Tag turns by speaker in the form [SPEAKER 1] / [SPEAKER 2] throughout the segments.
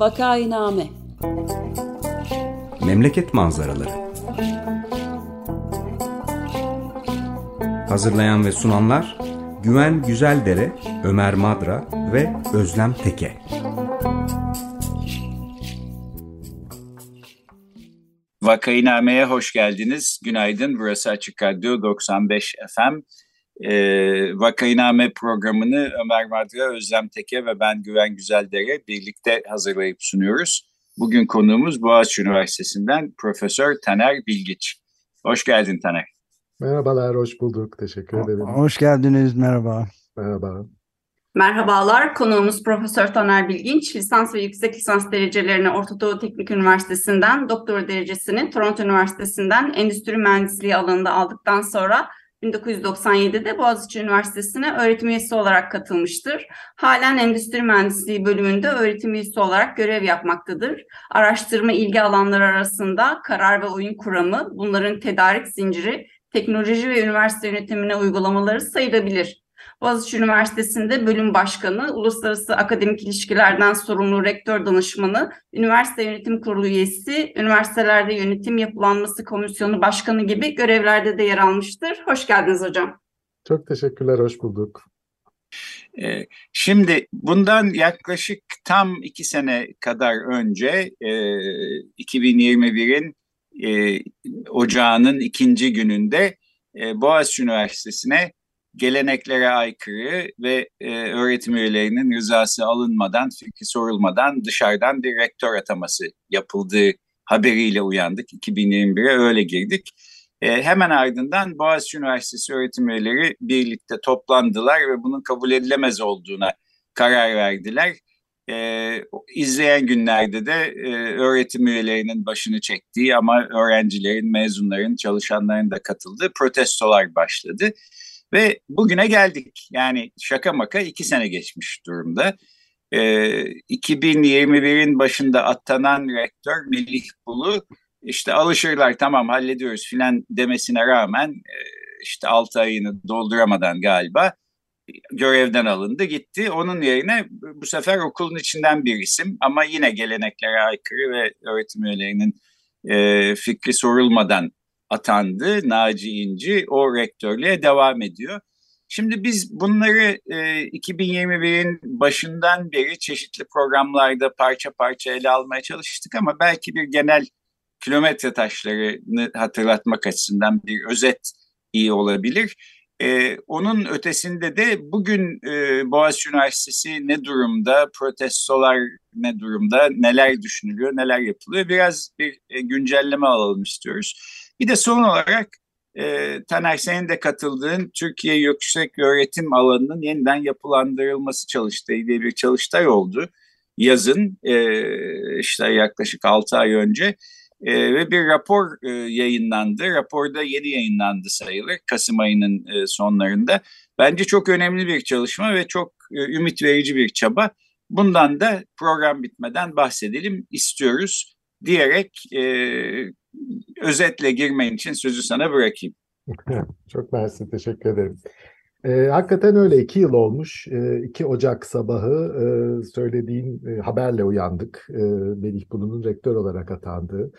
[SPEAKER 1] Vakainame
[SPEAKER 2] Memleket manzaraları Hazırlayan ve sunanlar Güven Güzeldere, Ömer Madra ve Özlem Teke.
[SPEAKER 3] Vakainame'ye hoş geldiniz. Günaydın. Burası Açık Radyo 95 FM. Ee, Vakainame programını Ömer Madra, Özlem Teke ve ben Güven Güzeldere birlikte hazırlayıp sunuyoruz. Bugün konuğumuz Boğaziçi Üniversitesi'nden Profesör Taner Bilgiç. Hoş geldin Taner.
[SPEAKER 4] Merhabalar, hoş bulduk. Teşekkür ederim.
[SPEAKER 5] Hoş geldiniz, merhaba.
[SPEAKER 4] Merhaba.
[SPEAKER 6] Merhabalar, konuğumuz Profesör Taner Bilginç, lisans ve yüksek lisans derecelerini Orta Doğu Teknik Üniversitesi'nden, doktora derecesini Toronto Üniversitesi'nden endüstri mühendisliği alanında aldıktan sonra 1997'de Boğaziçi Üniversitesi'ne öğretim üyesi olarak katılmıştır. Halen Endüstri Mühendisliği bölümünde öğretim üyesi olarak görev yapmaktadır. Araştırma ilgi alanları arasında karar ve oyun kuramı, bunların tedarik zinciri, teknoloji ve üniversite yönetimine uygulamaları sayılabilir. Boğaziçi Üniversitesi'nde bölüm başkanı, uluslararası akademik ilişkilerden sorumlu rektör danışmanı, üniversite yönetim kurulu üyesi, üniversitelerde yönetim yapılanması komisyonu başkanı gibi görevlerde de yer almıştır. Hoş geldiniz hocam.
[SPEAKER 4] Çok teşekkürler, hoş bulduk.
[SPEAKER 3] Ee, şimdi bundan yaklaşık tam iki sene kadar önce 2021'in e, ocağının ikinci gününde e, Boğaziçi Üniversitesi'ne geleneklere aykırı ve e, öğretim üyelerinin rızası alınmadan, fikri sorulmadan dışarıdan bir rektör ataması yapıldığı haberiyle uyandık. 2021'e öyle girdik. E, hemen ardından Boğaziçi Üniversitesi öğretim üyeleri birlikte toplandılar ve bunun kabul edilemez olduğuna karar verdiler. E, izleyen günlerde de e, öğretim üyelerinin başını çektiği ama öğrencilerin, mezunların, çalışanların da katıldığı protestolar başladı. Ve bugüne geldik. Yani şaka maka iki sene geçmiş durumda. Ee, 2021'in başında atanan rektör Melih Bulu işte alışırlar tamam hallediyoruz filan demesine rağmen işte 6 ayını dolduramadan galiba görevden alındı gitti. Onun yerine bu sefer okulun içinden bir isim ama yine geleneklere aykırı ve öğretim üyelerinin e, fikri sorulmadan atandı Naci İnci. O rektörlüğe devam ediyor. Şimdi biz bunları e, 2021'in başından beri çeşitli programlarda parça parça ele almaya çalıştık ama belki bir genel kilometre taşlarını hatırlatmak açısından bir özet iyi olabilir. Ee, onun ötesinde de bugün e, Boğaziçi Üniversitesi ne durumda, protestolar ne durumda, neler düşünülüyor, neler yapılıyor biraz bir e, güncelleme alalım istiyoruz. Bir de son olarak e, Taner senin de katıldığın Türkiye Yüksek Öğretim Alanı'nın yeniden yapılandırılması çalıştığı diye bir çalıştay oldu. Yazın e, işte yaklaşık 6 ay önce e, ve bir rapor e, yayınlandı. Raporda yeni yayınlandı sayılır Kasım ayının e, sonlarında. Bence çok önemli bir çalışma ve çok e, ümit verici bir çaba. Bundan da program bitmeden bahsedelim istiyoruz diyerek e, özetle girmen için sözü sana bırakayım.
[SPEAKER 4] Çok mersi, teşekkür ederim. E, hakikaten öyle iki yıl olmuş. E, 2 Ocak sabahı e, söylediğin e, haberle uyandık. E, Melih Bulu'nun rektör olarak atandığı.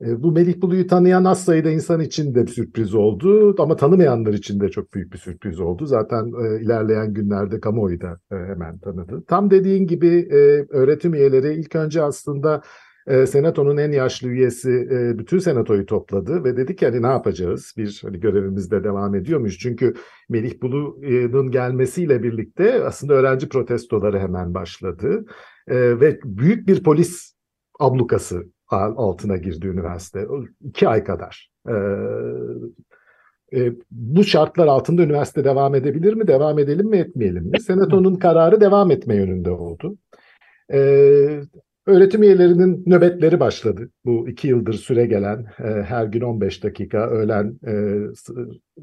[SPEAKER 4] E, bu Melih Bulu'yu tanıyan az sayıda insan için de bir sürpriz oldu ama tanımayanlar için de çok büyük bir sürpriz oldu. Zaten e, ilerleyen günlerde kamuoyu da e, hemen tanıdı. Tam dediğin gibi e, öğretim üyeleri ilk önce aslında e, Senato'nun en yaşlı üyesi e, bütün senatoyu topladı ve dedi ki hani ne yapacağız? Bir hani görevimizde devam ediyormuş. Çünkü Melih Bulu'nun gelmesiyle birlikte aslında öğrenci protestoları hemen başladı. E, ve büyük bir polis ablukası altına girdi üniversite. iki ay kadar. E, e, bu şartlar altında üniversite devam edebilir mi? Devam edelim mi etmeyelim mi? Senato'nun kararı devam etme yönünde oldu. E, Öğretim üyelerinin nöbetleri başladı. Bu iki yıldır süre gelen e, her gün 15 dakika öğlen e,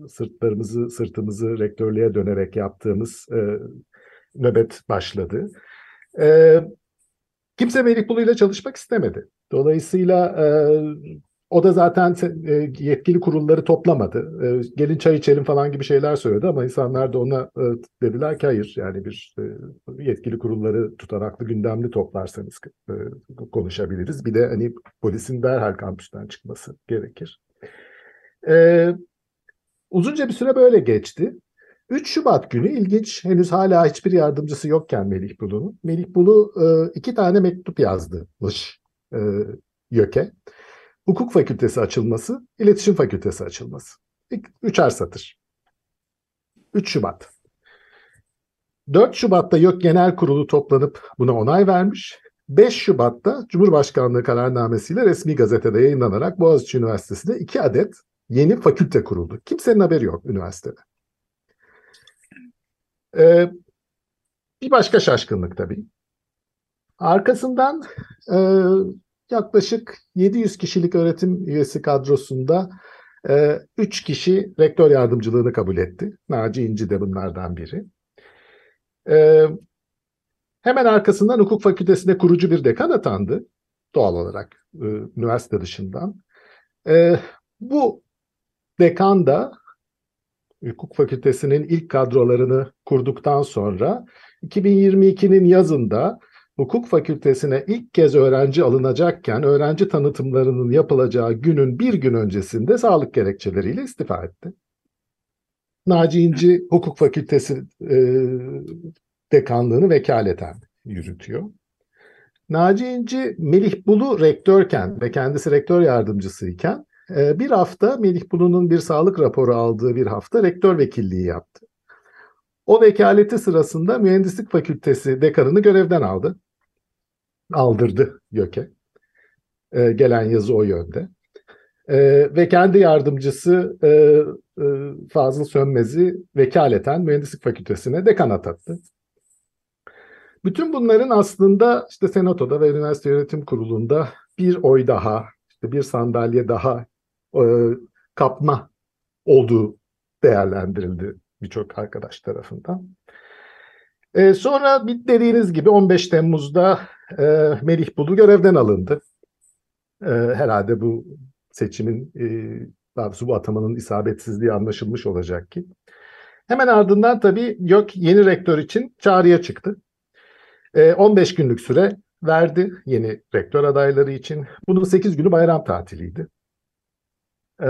[SPEAKER 4] sırtlarımızı sırtımızı rektörlüğe dönerek yaptığımız e, nöbet başladı. E, kimse Melih Bulu ile çalışmak istemedi. Dolayısıyla e, o da zaten e, yetkili kurulları toplamadı. E, gelin çay içelim falan gibi şeyler söyledi ama insanlar da ona e, dediler ki hayır yani bir yetkili kurulları tutanaklı gündemli toplarsanız konuşabiliriz. Bir de hani polisin derhal kampüsten çıkması gerekir. Uzunca bir süre böyle geçti. 3 Şubat günü ilginç henüz hala hiçbir yardımcısı yokken Melih Bulu'nun. Melih Bulu iki tane mektup yazdımış YÖK'e hukuk fakültesi açılması, iletişim fakültesi açılması. Üçer satır. 3 Şubat. 4 Şubat'ta YÖK Genel Kurulu toplanıp buna onay vermiş. 5 Şubat'ta Cumhurbaşkanlığı kararnamesiyle resmi gazetede yayınlanarak Boğaziçi Üniversitesi'nde iki adet yeni fakülte kuruldu. Kimsenin haberi yok üniversitede. Ee, bir başka şaşkınlık tabii. Arkasından e, yaklaşık 700 kişilik öğretim üyesi kadrosunda 3 e, kişi rektör yardımcılığını kabul etti. Naci İnci de bunlardan biri. E, hemen arkasından hukuk fakültesine kurucu bir dekan atandı. Doğal olarak e, üniversite dışından. Bu dekan da hukuk fakültesinin ilk kadrolarını kurduktan sonra 2022'nin yazında hukuk fakültesine ilk kez öğrenci alınacakken öğrenci tanıtımlarının yapılacağı günün bir gün öncesinde sağlık gerekçeleriyle istifa etti. Naci İnci Hukuk Fakültesi e, dekanlığını vekaleten yürütüyor. Naci İnci Melih Bulu rektörken ve kendisi rektör yardımcısıyken e, bir hafta Melih Bulu'nun bir sağlık raporu aldığı bir hafta rektör vekilliği yaptı. O vekaleti sırasında mühendislik fakültesi dekanını görevden aldı aldırdı YÖK'e. E, gelen yazı o yönde. E, ve kendi yardımcısı e, e, Fazıl Sönmez'i vekaleten Mühendislik Fakültesine dekan atattı. Bütün bunların aslında işte Senato'da ve Üniversite Yönetim Kurulu'nda bir oy daha, işte bir sandalye daha e, kapma olduğu değerlendirildi birçok arkadaş tarafından. E, sonra dediğiniz gibi 15 Temmuz'da e, Melih Bulu görevden alındı. E, herhalde bu seçimin, e, daha bu atamanın isabetsizliği anlaşılmış olacak ki. Hemen ardından tabii YÖK yeni rektör için çağrıya çıktı. E, 15 günlük süre verdi yeni rektör adayları için. Bunun 8 günü bayram tatiliydi. E,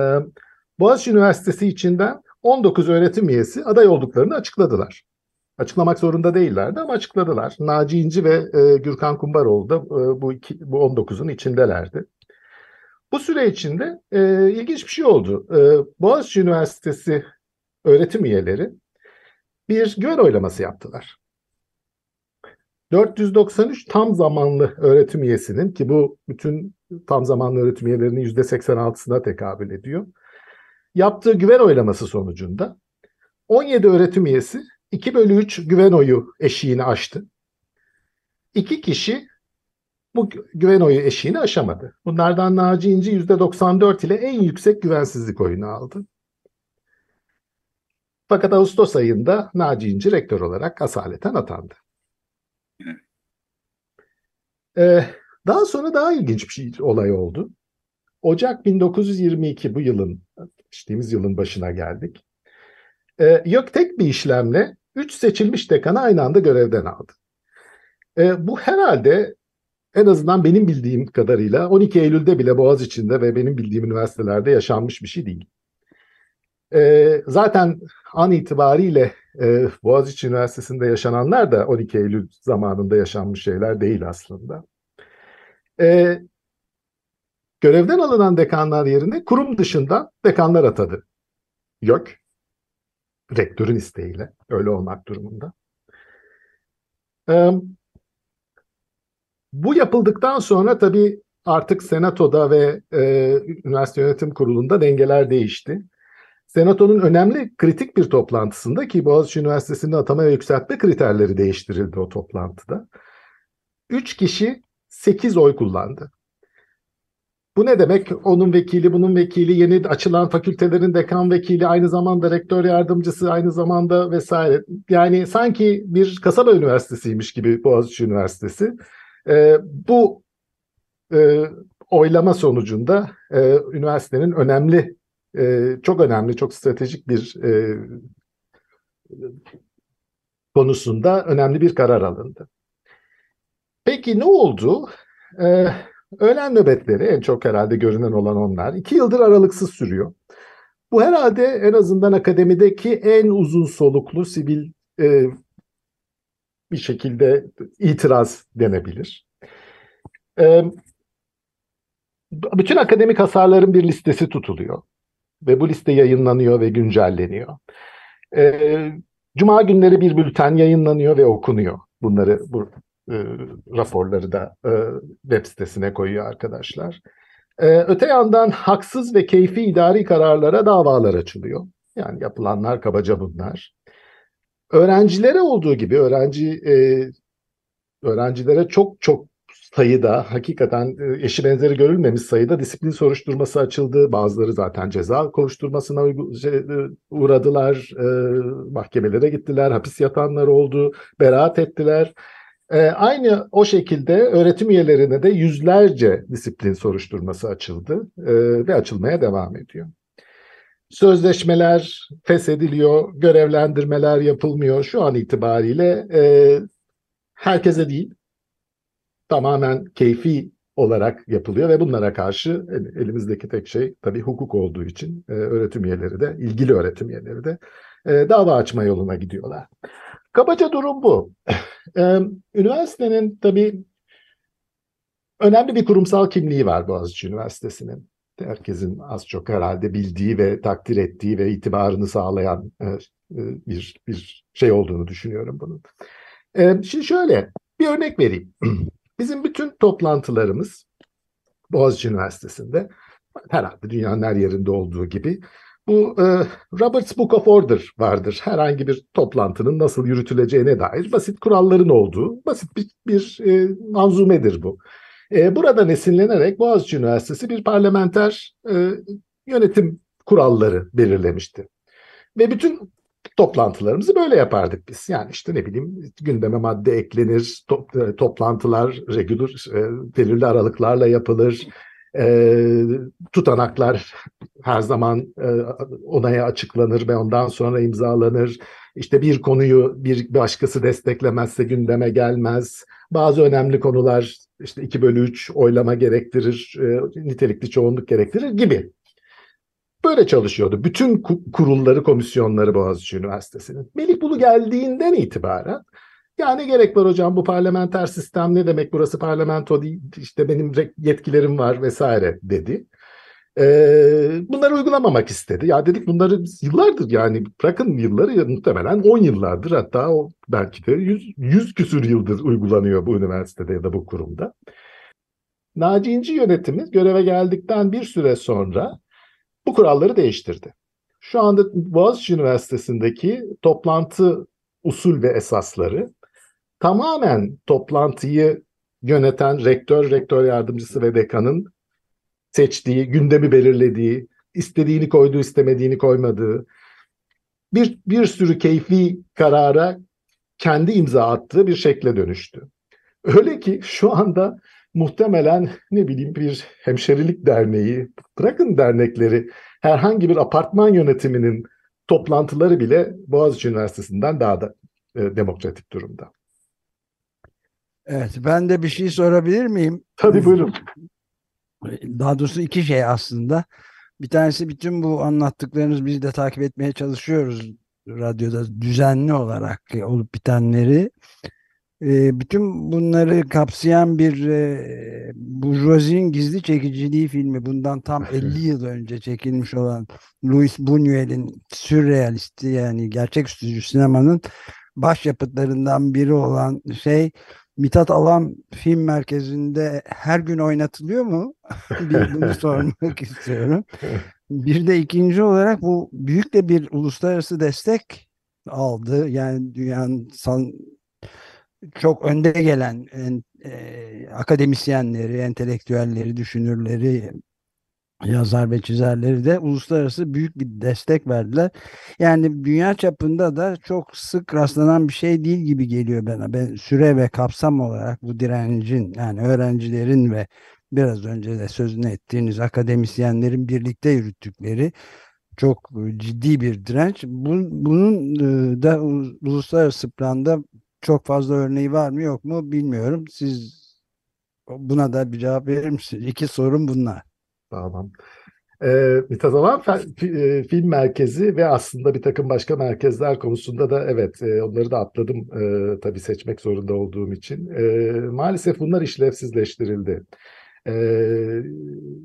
[SPEAKER 4] Boğaziçi Üniversitesi içinden 19 öğretim üyesi aday olduklarını açıkladılar. Açıklamak zorunda değillerdi ama açıkladılar. Naci İnci ve e, Gürkan Kumbaroğlu da e, bu, iki, bu 19'un içindelerdi. Bu süre içinde e, ilginç bir şey oldu. E, Boğaziçi Üniversitesi öğretim üyeleri bir güven oylaması yaptılar. 493 tam zamanlı öğretim üyesinin ki bu bütün tam zamanlı öğretim üyelerinin %86'sına tekabül ediyor. Yaptığı güven oylaması sonucunda 17 öğretim üyesi 2 bölü 3 güven oyu eşiğini aştı. İki kişi bu güven oyu eşiğini aşamadı. Bunlardan Naci İnci %94 ile en yüksek güvensizlik oyunu aldı. Fakat Ağustos ayında Naci İnci rektör olarak asaleten atandı. Ee, daha sonra daha ilginç bir şey, olay oldu. Ocak 1922 bu yılın, geçtiğimiz yılın başına geldik. Ee, yok tek bir işlemle 3 seçilmiş dekanı aynı anda görevden aldı. E, bu herhalde en azından benim bildiğim kadarıyla 12 Eylül'de bile Boğaziçi'nde ve benim bildiğim üniversitelerde yaşanmış bir şey değil. E, zaten an itibariyle e, Boğaziçi Üniversitesi'nde yaşananlar da 12 Eylül zamanında yaşanmış şeyler değil aslında. E, görevden alınan dekanlar yerine kurum dışında dekanlar atadı. Yok rektörün isteğiyle öyle olmak durumunda. Ee, bu yapıldıktan sonra tabii artık Senato'da ve e, Üniversite Yönetim Kurulu'nda dengeler değişti. Senato'nun önemli kritik bir toplantısında ki Boğaziçi Üniversitesi'nde atama ve yükseltme kriterleri değiştirildi o toplantıda. Üç kişi sekiz oy kullandı. Bu ne demek? Onun vekili, bunun vekili, yeni açılan fakültelerin dekan vekili, aynı zamanda rektör yardımcısı, aynı zamanda vesaire. Yani sanki bir kasaba üniversitesiymiş gibi Boğaziçi Üniversitesi. Ee, bu e, oylama sonucunda e, üniversitenin önemli, e, çok önemli, çok stratejik bir e, konusunda önemli bir karar alındı. Peki ne oldu? Ee, öğlen nöbetleri en çok herhalde görünen olan onlar. iki yıldır aralıksız sürüyor. Bu herhalde en azından akademideki en uzun soluklu sivil e, bir şekilde itiraz denebilir. E, bütün akademik hasarların bir listesi tutuluyor ve bu liste yayınlanıyor ve güncelleniyor. E, Cuma günleri bir bülten yayınlanıyor ve okunuyor. Bunları bu e, raporları da e, web sitesine koyuyor arkadaşlar. E, öte yandan haksız ve keyfi idari kararlara davalar açılıyor. Yani yapılanlar kabaca bunlar. Öğrencilere olduğu gibi öğrenci e, öğrencilere çok çok sayıda hakikaten e, eşi benzeri görülmemiş sayıda disiplin soruşturması açıldı. Bazıları zaten ceza kovuşturmasına şey, e, uğradılar. E, mahkemelere gittiler. Hapis yatanlar oldu. Beraat ettiler. Aynı o şekilde öğretim üyelerine de yüzlerce disiplin soruşturması açıldı ve açılmaya devam ediyor. Sözleşmeler feshediliyor, görevlendirmeler yapılmıyor. Şu an itibariyle herkese değil, tamamen keyfi olarak yapılıyor ve bunlara karşı elimizdeki tek şey tabii hukuk olduğu için e, öğretim üyeleri de, ilgili öğretim üyeleri de e, dava açma yoluna gidiyorlar. Kabaca durum bu. Üniversitenin tabii önemli bir kurumsal kimliği var Boğaziçi Üniversitesi'nin. Herkesin az çok herhalde bildiği ve takdir ettiği ve itibarını sağlayan bir bir şey olduğunu düşünüyorum bunun. Şimdi şöyle bir örnek vereyim. Bizim bütün toplantılarımız Boğaziçi Üniversitesi'nde herhalde dünyanın her yerinde olduğu gibi bu e, Robert's Book of Order vardır. Herhangi bir toplantının nasıl yürütüleceğine dair basit kuralların olduğu basit bir, bir e, manzumedir bu. E, buradan esinlenerek Boğaziçi Üniversitesi bir parlamenter e, yönetim kuralları belirlemişti. Ve bütün toplantılarımızı böyle yapardık biz. Yani işte ne bileyim gündeme madde eklenir, top, e, toplantılar regular, e, belirli aralıklarla yapılır. E, tutanaklar her zaman e, onaya açıklanır ve ondan sonra imzalanır. İşte bir konuyu bir başkası desteklemezse gündeme gelmez. Bazı önemli konular işte 2 bölü 3 oylama gerektirir, e, nitelikli çoğunluk gerektirir gibi. Böyle çalışıyordu. Bütün kurulları, komisyonları Boğaziçi Üniversitesi'nin. Melih Bulu geldiğinden itibaren yani gerek var hocam bu parlamenter sistem ne demek burası parlamento değil işte benim yetkilerim var vesaire dedi. Ee, bunları uygulamamak istedi. Ya dedik bunları yıllardır yani bırakın yılları muhtemelen 10 yıllardır hatta o belki de 100, 100 küsür yıldır uygulanıyor bu üniversitede ya da bu kurumda. Naci İnci yönetimi göreve geldikten bir süre sonra bu kuralları değiştirdi. Şu anda Boğaziçi Üniversitesi'ndeki toplantı usul ve esasları tamamen toplantıyı yöneten rektör, rektör yardımcısı ve dekanın seçtiği, gündemi belirlediği, istediğini koyduğu, istemediğini koymadığı, bir, bir sürü keyfi karara kendi imza attığı bir şekle dönüştü. Öyle ki şu anda muhtemelen ne bileyim bir hemşerilik derneği, bırakın dernekleri, herhangi bir apartman yönetiminin toplantıları bile Boğaziçi Üniversitesi'nden daha da e, demokratik durumda.
[SPEAKER 1] Evet, ben de bir şey sorabilir miyim?
[SPEAKER 4] Tabii buyurun.
[SPEAKER 1] Daha doğrusu iki şey aslında. Bir tanesi bütün bu anlattıklarınız biz de takip etmeye çalışıyoruz radyoda düzenli olarak olup bitenleri bütün bunları kapsayan bir e, Bourgeoisie'nin gizli çekiciliği filmi bundan tam 50 yıl önce çekilmiş olan Louis Buñuel'in sürrealisti yani gerçeküstü sinemanın başyapıtlarından biri olan şey Mithat Alam Film Merkezi'nde her gün oynatılıyor mu? bir bunu sormak istiyorum. Bir de ikinci olarak bu büyük de bir uluslararası destek aldı. Yani dünyanın san, çok önde gelen en, e, akademisyenleri, entelektüelleri, düşünürleri, yazar ve çizerleri de uluslararası büyük bir destek verdiler. Yani dünya çapında da çok sık rastlanan bir şey değil gibi geliyor bana. Ben süre ve kapsam olarak bu direncin yani öğrencilerin ve biraz önce de sözünü ettiğiniz akademisyenlerin birlikte yürüttükleri çok ciddi bir direnç. bunun e, da uluslararası planda çok fazla örneği var mı yok mu bilmiyorum. Siz buna da bir cevap verir misiniz? İki sorun bunlar.
[SPEAKER 4] Tamam. Ee, Mithat Alan e, Film Merkezi ve aslında bir takım başka merkezler konusunda da evet e, onları da atladım e, tabii seçmek zorunda olduğum için. E, maalesef bunlar işlevsizleştirildi. Ee,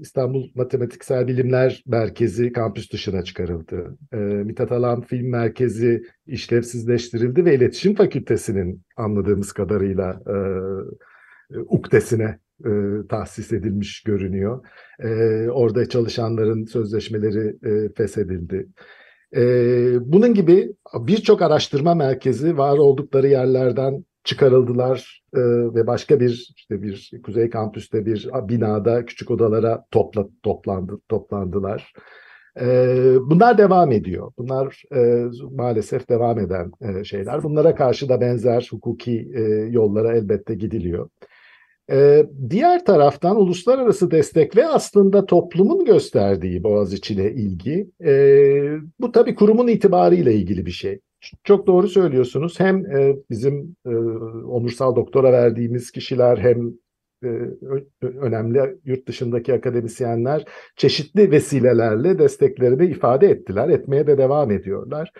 [SPEAKER 4] İstanbul Matematiksel Bilimler Merkezi kampüs dışına çıkarıldı. Ee, Mithat Alan Film Merkezi işlevsizleştirildi ve İletişim Fakültesinin anladığımız kadarıyla e, ukdesine e, tahsis edilmiş görünüyor. E, orada çalışanların sözleşmeleri e, feshedildi. E, bunun gibi birçok araştırma merkezi var oldukları yerlerden çıkarıldılar e, ve başka bir işte bir Kuzey Kampüs'te bir binada küçük odalara topla, toplandı toplandılar. E, bunlar devam ediyor. Bunlar e, maalesef devam eden e, şeyler. Bunlara karşı da benzer hukuki e, yollara elbette gidiliyor. Ee, diğer taraftan uluslararası destek ve aslında toplumun gösterdiği Boğaziçi'ne ilgi, e, bu tabii kurumun itibarıyla ilgili bir şey. Çok doğru söylüyorsunuz. Hem e, bizim e, onursal doktora verdiğimiz kişiler hem e, önemli yurt dışındaki akademisyenler çeşitli vesilelerle desteklerini ifade ettiler, etmeye de devam ediyorlar.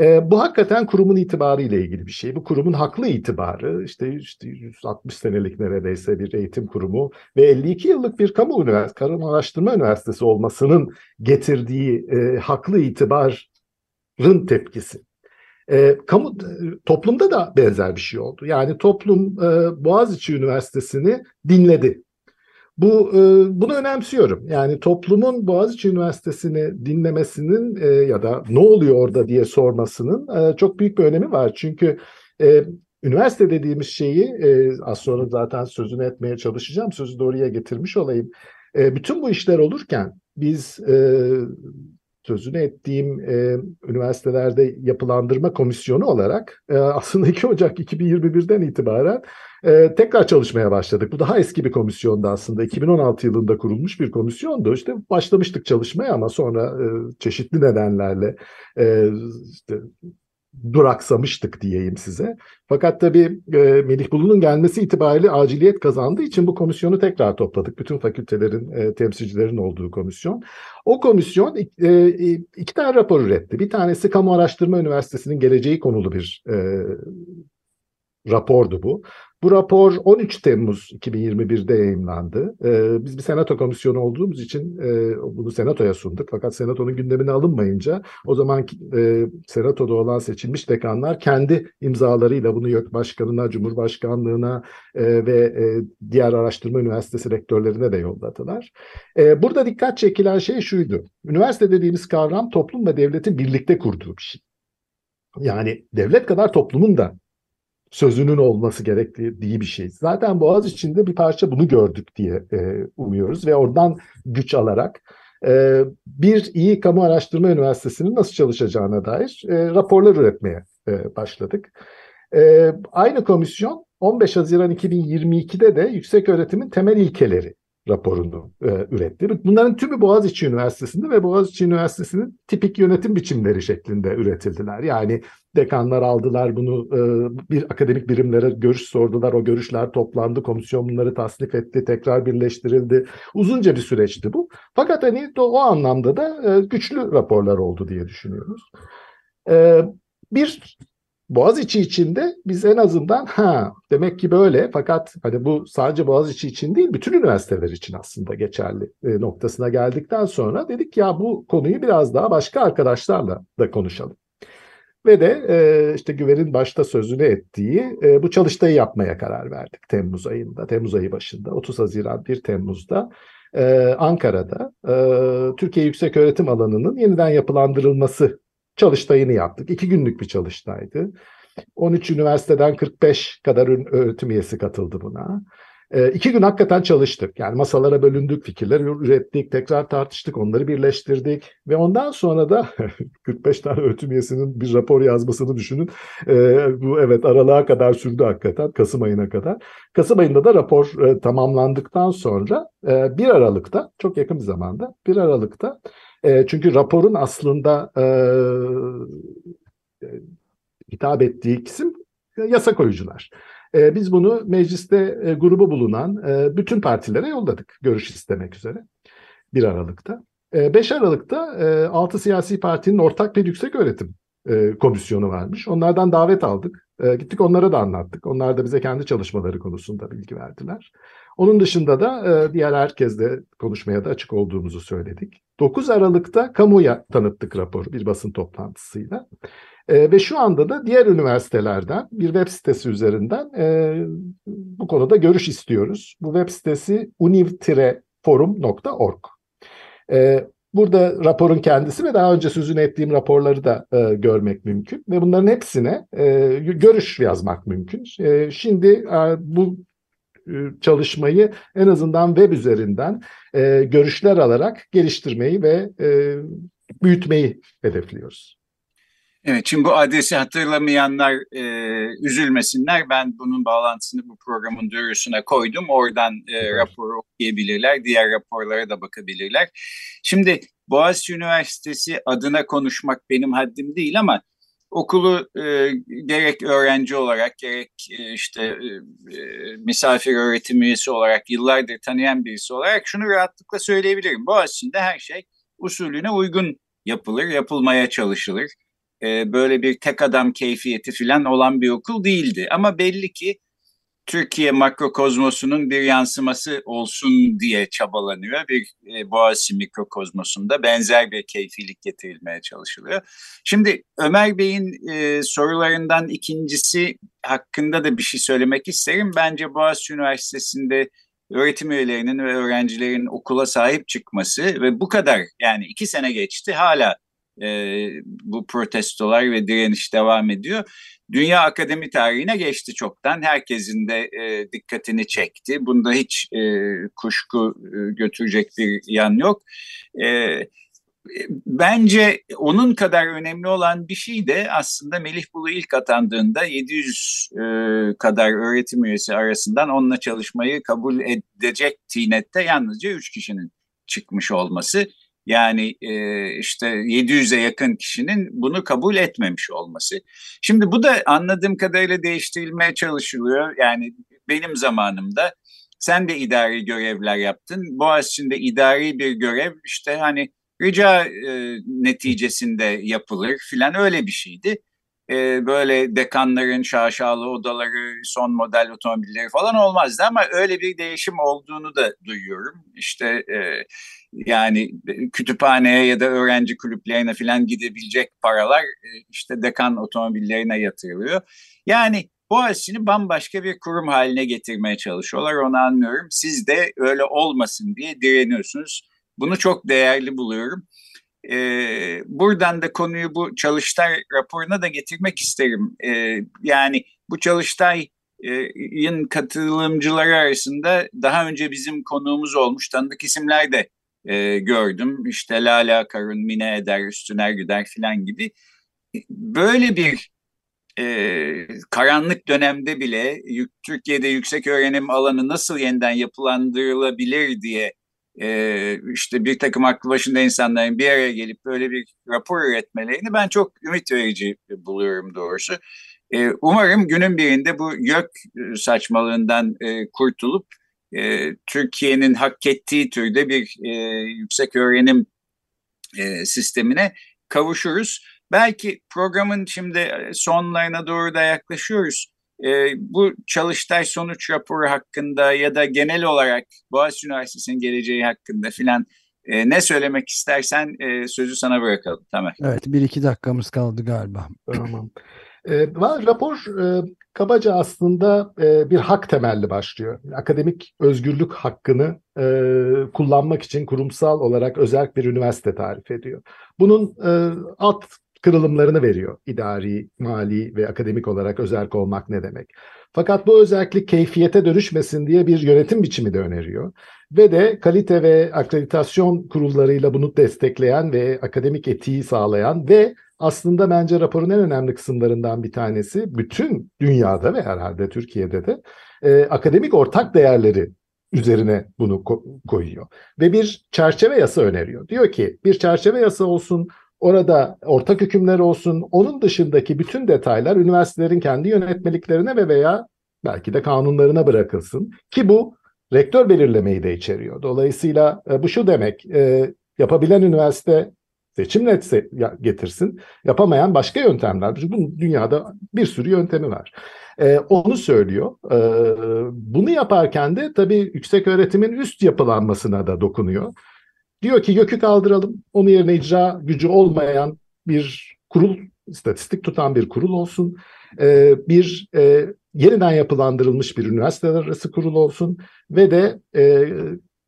[SPEAKER 4] E, bu hakikaten kurumun itibarı ile ilgili bir şey. Bu kurumun haklı itibarı işte, işte 160 senelik neredeyse bir eğitim kurumu ve 52 yıllık bir kamu üniversitesi, kamu araştırma üniversitesi olmasının getirdiği e, haklı itibarın tepkisi. E, kamu toplumda da benzer bir şey oldu. Yani toplum e, Boğaziçi Üniversitesi'ni dinledi. Bu e, bunu önemsiyorum. Yani toplumun Boğaziçi Üniversitesi'ni dinlemesinin e, ya da ne oluyor orada diye sormasının e, çok büyük bir önemi var. Çünkü e, üniversite dediğimiz şeyi e, az sonra zaten sözünü etmeye çalışacağım. Sözü doğruya getirmiş olayım. E, bütün bu işler olurken biz e, sözünü ettiğim e, üniversitelerde yapılandırma komisyonu olarak e, aslında 2 Ocak 2021'den itibaren e, tekrar çalışmaya başladık. Bu daha eski bir komisyondu aslında. 2016 yılında kurulmuş bir komisyondu. İşte başlamıştık çalışmaya ama sonra e, çeşitli nedenlerle e, işte duraksamıştık diyeyim size. Fakat tabii e, Melih Bulu'nun gelmesi itibariyle aciliyet kazandığı için bu komisyonu tekrar topladık. Bütün fakültelerin e, temsilcilerin olduğu komisyon. O komisyon e, iki tane rapor üretti. Bir tanesi Kamu Araştırma Üniversitesi'nin geleceği konulu bir e, rapordu bu. Bu rapor 13 Temmuz 2021'de yayınlandı. Ee, biz bir senato komisyonu olduğumuz için e, bunu senatoya sunduk. Fakat senatonun gündemine alınmayınca o zaman e, senatoda olan seçilmiş dekanlar kendi imzalarıyla bunu YÖK Başkanı'na, Cumhurbaşkanlığına e, ve e, diğer araştırma üniversitesi rektörlerine de yolladılar. E, burada dikkat çekilen şey şuydu. Üniversite dediğimiz kavram toplum ve devletin birlikte kurduğu bir şey. Yani devlet kadar toplumun da sözünün olması gerektiği bir şey. Zaten Boğaz içinde bir parça bunu gördük diye e, umuyoruz ve oradan güç alarak e, bir iyi kamu araştırma üniversitesinin nasıl çalışacağına dair e, raporlar üretmeye e, başladık. E, aynı komisyon 15 Haziran 2022'de de yüksek öğretimin temel ilkeleri raporunu e, üretti. Bunların tümü Boğaziçi Üniversitesi'nde ve Boğaziçi Üniversitesi'nin tipik yönetim biçimleri şeklinde üretildiler. Yani dekanlar aldılar bunu e, bir akademik birimlere görüş sordular. O görüşler toplandı, komisyon bunları tasnif etti, tekrar birleştirildi. Uzunca bir süreçti bu. Fakat hani o anlamda da e, güçlü raporlar oldu diye düşünüyoruz. E, bir Boğaziçi içinde biz en azından ha demek ki böyle fakat hani bu sadece Boğaziçi için değil bütün üniversiteler için aslında geçerli e, noktasına geldikten sonra dedik ya bu konuyu biraz daha başka arkadaşlarla da konuşalım. Ve de e, işte Güven'in başta sözünü ettiği e, bu çalıştayı yapmaya karar verdik Temmuz ayında, Temmuz ayı başında, 30 Haziran 1 Temmuz'da e, Ankara'da e, Türkiye Yüksek Öğretim Alanı'nın yeniden yapılandırılması çalıştayını yaptık. İki günlük bir çalıştaydı. 13 üniversiteden 45 kadar öğretim üyesi katıldı buna. E, iki gün hakikaten çalıştık. Yani masalara bölündük, fikirler ürettik, tekrar tartıştık, onları birleştirdik. Ve ondan sonra da 45 tane öğretim üyesinin bir rapor yazmasını düşünün. E, bu evet aralığa kadar sürdü hakikaten, Kasım ayına kadar. Kasım ayında da rapor e, tamamlandıktan sonra e, 1 Aralık'ta, çok yakın bir zamanda, 1 Aralık'ta e, çünkü raporun aslında e, e hitap ettiği isim yasa koyucular. E, biz bunu mecliste e, grubu bulunan e, bütün partilere yolladık görüş istemek üzere 1 Aralık'ta. E, 5 Aralık'ta e, 6 siyasi partinin ortak bir yüksek öğretim e, komisyonu varmış. Onlardan davet aldık. E, gittik onlara da anlattık. Onlar da bize kendi çalışmaları konusunda bilgi verdiler. Onun dışında da e, diğer herkesle konuşmaya da açık olduğumuzu söyledik. 9 Aralık'ta kamuya tanıttık raporu bir basın toplantısıyla. E, ve şu anda da diğer üniversitelerden bir web sitesi üzerinden e, bu konuda görüş istiyoruz. Bu web sitesi univ-forum.org. E, burada raporun kendisi ve daha önce sözünü ettiğim raporları da e, görmek mümkün. Ve bunların hepsine e, görüş yazmak mümkün. E, şimdi e, bu çalışmayı en azından web üzerinden e, görüşler alarak geliştirmeyi ve e, büyütmeyi hedefliyoruz.
[SPEAKER 3] Evet, şimdi bu adresi hatırlamayanlar e, üzülmesinler. Ben bunun bağlantısını bu programın duyurusuna koydum. Oradan e, raporu okuyabilirler, diğer raporlara da bakabilirler. Şimdi Boğaziçi Üniversitesi adına konuşmak benim haddim değil ama okulu e, gerek öğrenci olarak gerek e, işte e, e, misafir öğretim üyesi olarak yıllardır tanıyan birisi olarak şunu rahatlıkla söyleyebilirim. Boğaziçi'nde her şey usulüne uygun yapılır, yapılmaya çalışılır. E, böyle bir tek adam keyfiyeti falan olan bir okul değildi. Ama belli ki Türkiye makrokozmosunun bir yansıması olsun diye çabalanıyor. Bir e, Boğaziçi mikrokozmosunda benzer bir keyfilik getirilmeye çalışılıyor. Şimdi Ömer Bey'in e, sorularından ikincisi hakkında da bir şey söylemek isterim. Bence Boğaziçi Üniversitesi'nde öğretim üyelerinin ve öğrencilerin okula sahip çıkması ve bu kadar yani iki sene geçti hala e, bu protestolar ve direniş devam ediyor. Dünya akademi tarihine geçti çoktan. Herkesin de e, dikkatini çekti. Bunda hiç e, kuşku e, götürecek bir yan yok. E, bence onun kadar önemli olan bir şey de aslında Melih Bulu ilk atandığında 700 e, kadar öğretim üyesi arasından onunla çalışmayı kabul edecek tinette yalnızca 3 kişinin çıkmış olması. Yani e, işte 700'e yakın kişinin bunu kabul etmemiş olması. Şimdi bu da anladığım kadarıyla değiştirilmeye çalışılıyor. Yani benim zamanımda sen de idari görevler yaptın. Boğaziçi'nde idari bir görev işte hani rica e, neticesinde yapılır filan öyle bir şeydi. E, böyle dekanların şaşalı odaları, son model otomobilleri falan olmazdı ama öyle bir değişim olduğunu da duyuyorum. İşte e, yani kütüphaneye ya da öğrenci kulüplerine falan gidebilecek paralar e, işte dekan otomobillerine yatırılıyor. Yani Boğaziçi'ni bambaşka bir kurum haline getirmeye çalışıyorlar onu anlıyorum. Siz de öyle olmasın diye direniyorsunuz. Bunu çok değerli buluyorum. Ee, buradan da konuyu bu Çalıştay raporuna da getirmek isterim. Ee, yani bu Çalıştay'ın katılımcıları arasında daha önce bizim konuğumuz olmuş tanıdık isimler de e, gördüm. İşte Lala Karun, Mine Eder, Üstüner Güder filan gibi. Böyle bir e, karanlık dönemde bile Türkiye'de yüksek öğrenim alanı nasıl yeniden yapılandırılabilir diye e, işte bir takım aklı başında insanların bir araya gelip böyle bir rapor üretmelerini ben çok ümit verici buluyorum doğrusu. E, umarım günün birinde bu gök saçmalığından e, kurtulup e, Türkiye'nin hak ettiği türde bir e, yüksek öğrenim e, sistemine kavuşuruz. Belki programın şimdi sonlarına doğru da yaklaşıyoruz. E, bu Çalıştay sonuç raporu hakkında ya da genel olarak Boğaziçi Üniversitesi'nin geleceği hakkında filan e, ne söylemek istersen e, sözü sana bırakalım. Tamam.
[SPEAKER 1] Evet bir iki dakikamız kaldı galiba.
[SPEAKER 4] Tamam. E, rapor e, kabaca aslında e, bir hak temelli başlıyor. Akademik özgürlük hakkını e, kullanmak için kurumsal olarak özel bir üniversite tarif ediyor. Bunun e, alt kırılımlarını veriyor. İdari, mali ve akademik olarak özerk olmak ne demek. Fakat bu özellik keyfiyete dönüşmesin diye bir yönetim biçimi de öneriyor. Ve de kalite ve akreditasyon kurullarıyla bunu destekleyen ve akademik etiği sağlayan ve aslında bence raporun en önemli kısımlarından bir tanesi bütün dünyada ve herhalde Türkiye'de de e, akademik ortak değerleri üzerine bunu ko- koyuyor. Ve bir çerçeve yasa öneriyor. Diyor ki bir çerçeve yasa olsun, orada ortak hükümler olsun, onun dışındaki bütün detaylar üniversitelerin kendi yönetmeliklerine ve veya belki de kanunlarına bırakılsın. Ki bu rektör belirlemeyi de içeriyor. Dolayısıyla e, bu şu demek, e, yapabilen üniversite seçimle getirsin, yapamayan başka yöntemler. Çünkü bunun dünyada bir sürü yöntemi var. E, onu söylüyor. E, bunu yaparken de tabii yüksek öğretimin üst yapılanmasına da dokunuyor. Diyor ki YÖK'ü kaldıralım. Onun yerine icra gücü olmayan bir kurul, istatistik tutan bir kurul olsun. E, bir e, yeniden yapılandırılmış bir üniversiteler arası kurul olsun ve de e,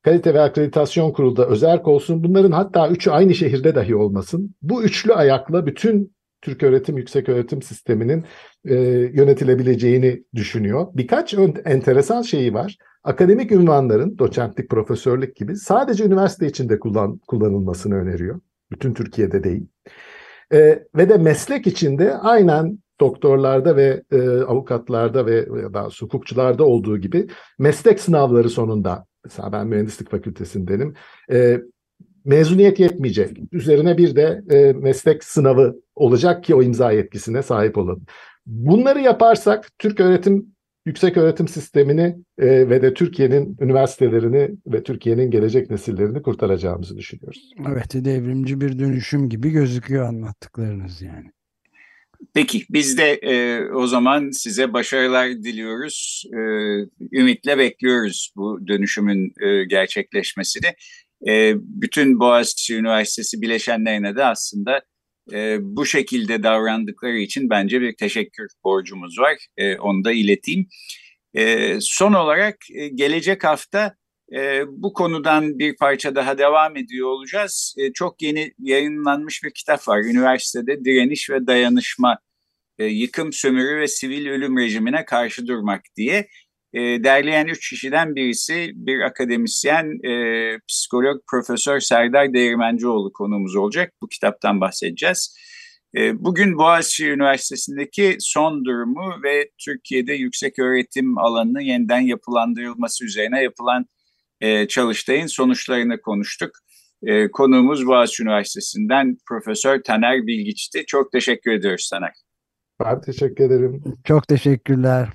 [SPEAKER 4] kalite ve akreditasyon kurulu da özerk olsun. Bunların hatta üçü aynı şehirde dahi olmasın. Bu üçlü ayakla bütün Türk öğretim, yüksek öğretim sisteminin e, yönetilebileceğini düşünüyor. Birkaç enteresan şeyi var. Akademik ünvanların, doçentlik, profesörlük gibi sadece üniversite içinde kullan, kullanılmasını öneriyor. Bütün Türkiye'de değil. E, ve de meslek içinde aynen doktorlarda ve e, avukatlarda ve daha hukukçularda olduğu gibi meslek sınavları sonunda mesela ben mühendislik fakültesindenim e, mezuniyet yetmeyecek. Üzerine bir de e, meslek sınavı olacak ki o imza yetkisine sahip olalım. Bunları yaparsak Türk öğretim yüksek öğretim sistemini e, ve de Türkiye'nin üniversitelerini ve Türkiye'nin gelecek nesillerini kurtaracağımızı düşünüyoruz.
[SPEAKER 1] Evet, devrimci bir dönüşüm gibi gözüküyor anlattıklarınız yani.
[SPEAKER 3] Peki biz de e, o zaman size başarılar diliyoruz. E, ümitle bekliyoruz bu dönüşümün e, gerçekleşmesini. E, bütün Boğaziçi Üniversitesi bileşenlerine de aslında e, bu şekilde davrandıkları için bence bir teşekkür borcumuz var. E, onu da ileteyim. E, son olarak e, gelecek hafta e, bu konudan bir parça daha devam ediyor olacağız. E, çok yeni yayınlanmış bir kitap var. Üniversitede Direniş ve Dayanışma, e, Yıkım, Sömürü ve Sivil Ölüm Rejimine Karşı Durmak diye. E, derleyen üç kişiden birisi bir akademisyen, e, psikolog Profesör Serdar Değirmencioğlu konuğumuz olacak. Bu kitaptan bahsedeceğiz. E, bugün Boğaziçi Üniversitesi'ndeki son durumu ve Türkiye'de yüksek öğretim alanının yeniden yapılandırılması üzerine yapılan e, çalıştayın sonuçlarını konuştuk. E, konuğumuz Boğaziçi Üniversitesi'nden Profesör Taner Bilgiç'ti. Çok teşekkür ediyoruz Taner.
[SPEAKER 4] Ben teşekkür ederim.
[SPEAKER 1] Çok teşekkürler.